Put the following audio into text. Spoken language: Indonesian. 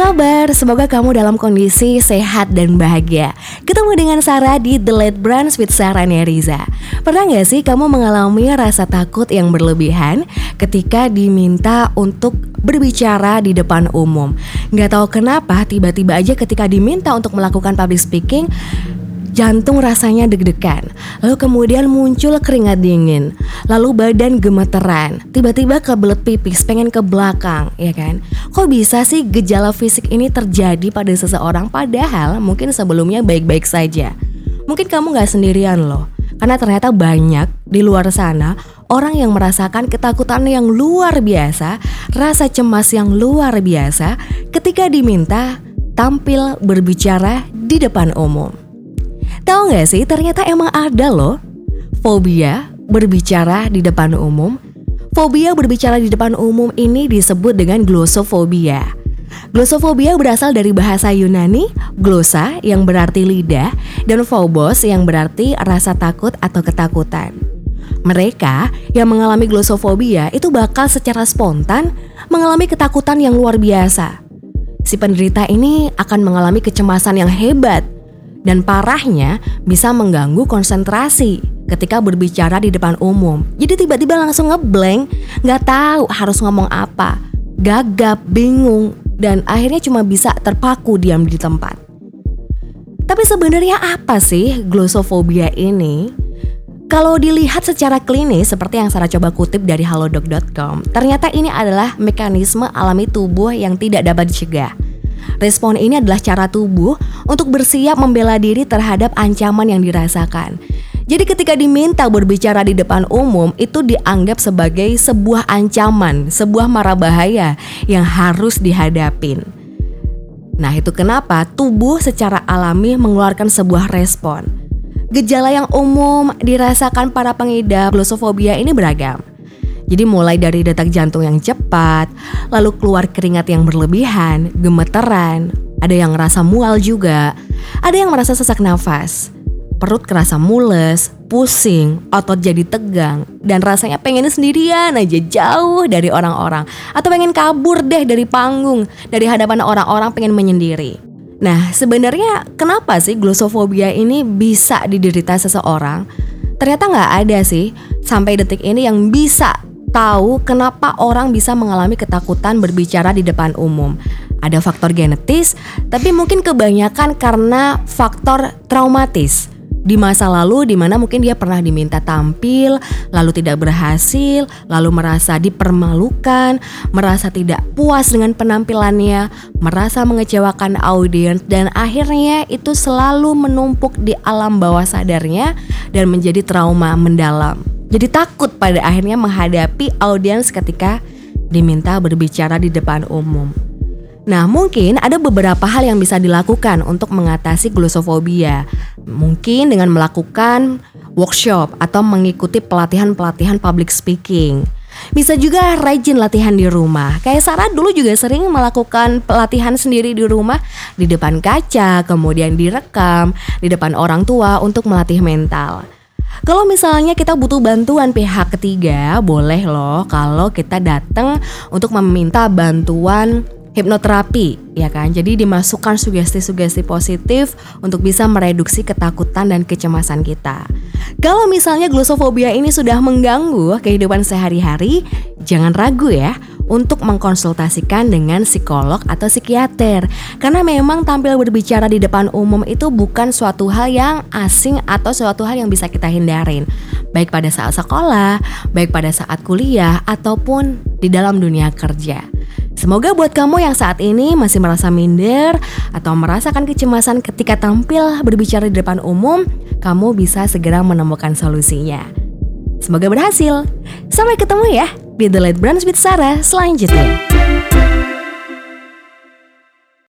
kabar? Semoga kamu dalam kondisi sehat dan bahagia. Ketemu dengan Sarah di The Late Brunch with Sarah Neriza. Pernah gak sih kamu mengalami rasa takut yang berlebihan ketika diminta untuk berbicara di depan umum? Gak tahu kenapa tiba-tiba aja ketika diminta untuk melakukan public speaking Jantung rasanya deg-degan, lalu kemudian muncul keringat dingin, lalu badan gemeteran, tiba-tiba kebelet pipis, pengen ke belakang, ya kan? Kok bisa sih gejala fisik ini terjadi pada seseorang padahal mungkin sebelumnya baik-baik saja? Mungkin kamu gak sendirian loh, karena ternyata banyak di luar sana orang yang merasakan ketakutan yang luar biasa, rasa cemas yang luar biasa ketika diminta tampil berbicara di depan umum. Tahu gak sih ternyata emang ada loh Fobia berbicara di depan umum Fobia berbicara di depan umum ini disebut dengan glossofobia Glossofobia berasal dari bahasa Yunani glossa yang berarti lidah dan phobos yang berarti rasa takut atau ketakutan. Mereka yang mengalami glossofobia itu bakal secara spontan mengalami ketakutan yang luar biasa. Si penderita ini akan mengalami kecemasan yang hebat dan parahnya bisa mengganggu konsentrasi ketika berbicara di depan umum. Jadi tiba-tiba langsung ngeblank, nggak tahu harus ngomong apa, gagap, bingung, dan akhirnya cuma bisa terpaku diam di tempat. Tapi sebenarnya apa sih glossofobia ini? Kalau dilihat secara klinis seperti yang saya coba kutip dari halodoc.com, ternyata ini adalah mekanisme alami tubuh yang tidak dapat dicegah Respon ini adalah cara tubuh untuk bersiap membela diri terhadap ancaman yang dirasakan. Jadi ketika diminta berbicara di depan umum itu dianggap sebagai sebuah ancaman, sebuah mara bahaya yang harus dihadapin. Nah, itu kenapa tubuh secara alami mengeluarkan sebuah respon. Gejala yang umum dirasakan para pengidap glosofobia ini beragam. Jadi mulai dari detak jantung yang cepat, lalu keluar keringat yang berlebihan, gemeteran, ada yang merasa mual juga, ada yang merasa sesak nafas, perut kerasa mules, pusing, otot jadi tegang, dan rasanya pengen sendirian aja jauh dari orang-orang, atau pengen kabur deh dari panggung, dari hadapan orang-orang pengen menyendiri. Nah, sebenarnya kenapa sih glosofobia ini bisa diderita seseorang? Ternyata nggak ada sih sampai detik ini yang bisa tahu kenapa orang bisa mengalami ketakutan berbicara di depan umum. Ada faktor genetis, tapi mungkin kebanyakan karena faktor traumatis di masa lalu di mana mungkin dia pernah diminta tampil lalu tidak berhasil lalu merasa dipermalukan merasa tidak puas dengan penampilannya merasa mengecewakan audiens dan akhirnya itu selalu menumpuk di alam bawah sadarnya dan menjadi trauma mendalam jadi takut pada akhirnya menghadapi audiens ketika diminta berbicara di depan umum. Nah, mungkin ada beberapa hal yang bisa dilakukan untuk mengatasi glosofobia. Mungkin dengan melakukan workshop atau mengikuti pelatihan-pelatihan public speaking. Bisa juga rajin latihan di rumah. Kayak Sarah dulu juga sering melakukan pelatihan sendiri di rumah di depan kaca, kemudian direkam di depan orang tua untuk melatih mental. Kalau misalnya kita butuh bantuan pihak ketiga, boleh loh kalau kita datang untuk meminta bantuan hipnoterapi ya kan. Jadi dimasukkan sugesti-sugesti positif untuk bisa mereduksi ketakutan dan kecemasan kita. Kalau misalnya glosofobia ini sudah mengganggu kehidupan sehari-hari, jangan ragu ya untuk mengkonsultasikan dengan psikolog atau psikiater karena memang tampil berbicara di depan umum itu bukan suatu hal yang asing atau suatu hal yang bisa kita hindarin baik pada saat sekolah, baik pada saat kuliah ataupun di dalam dunia kerja. Semoga buat kamu yang saat ini masih merasa minder atau merasakan kecemasan ketika tampil berbicara di depan umum, kamu bisa segera menemukan solusinya. Semoga berhasil. Sampai ketemu ya di The Late Brunch with Sarah selanjutnya.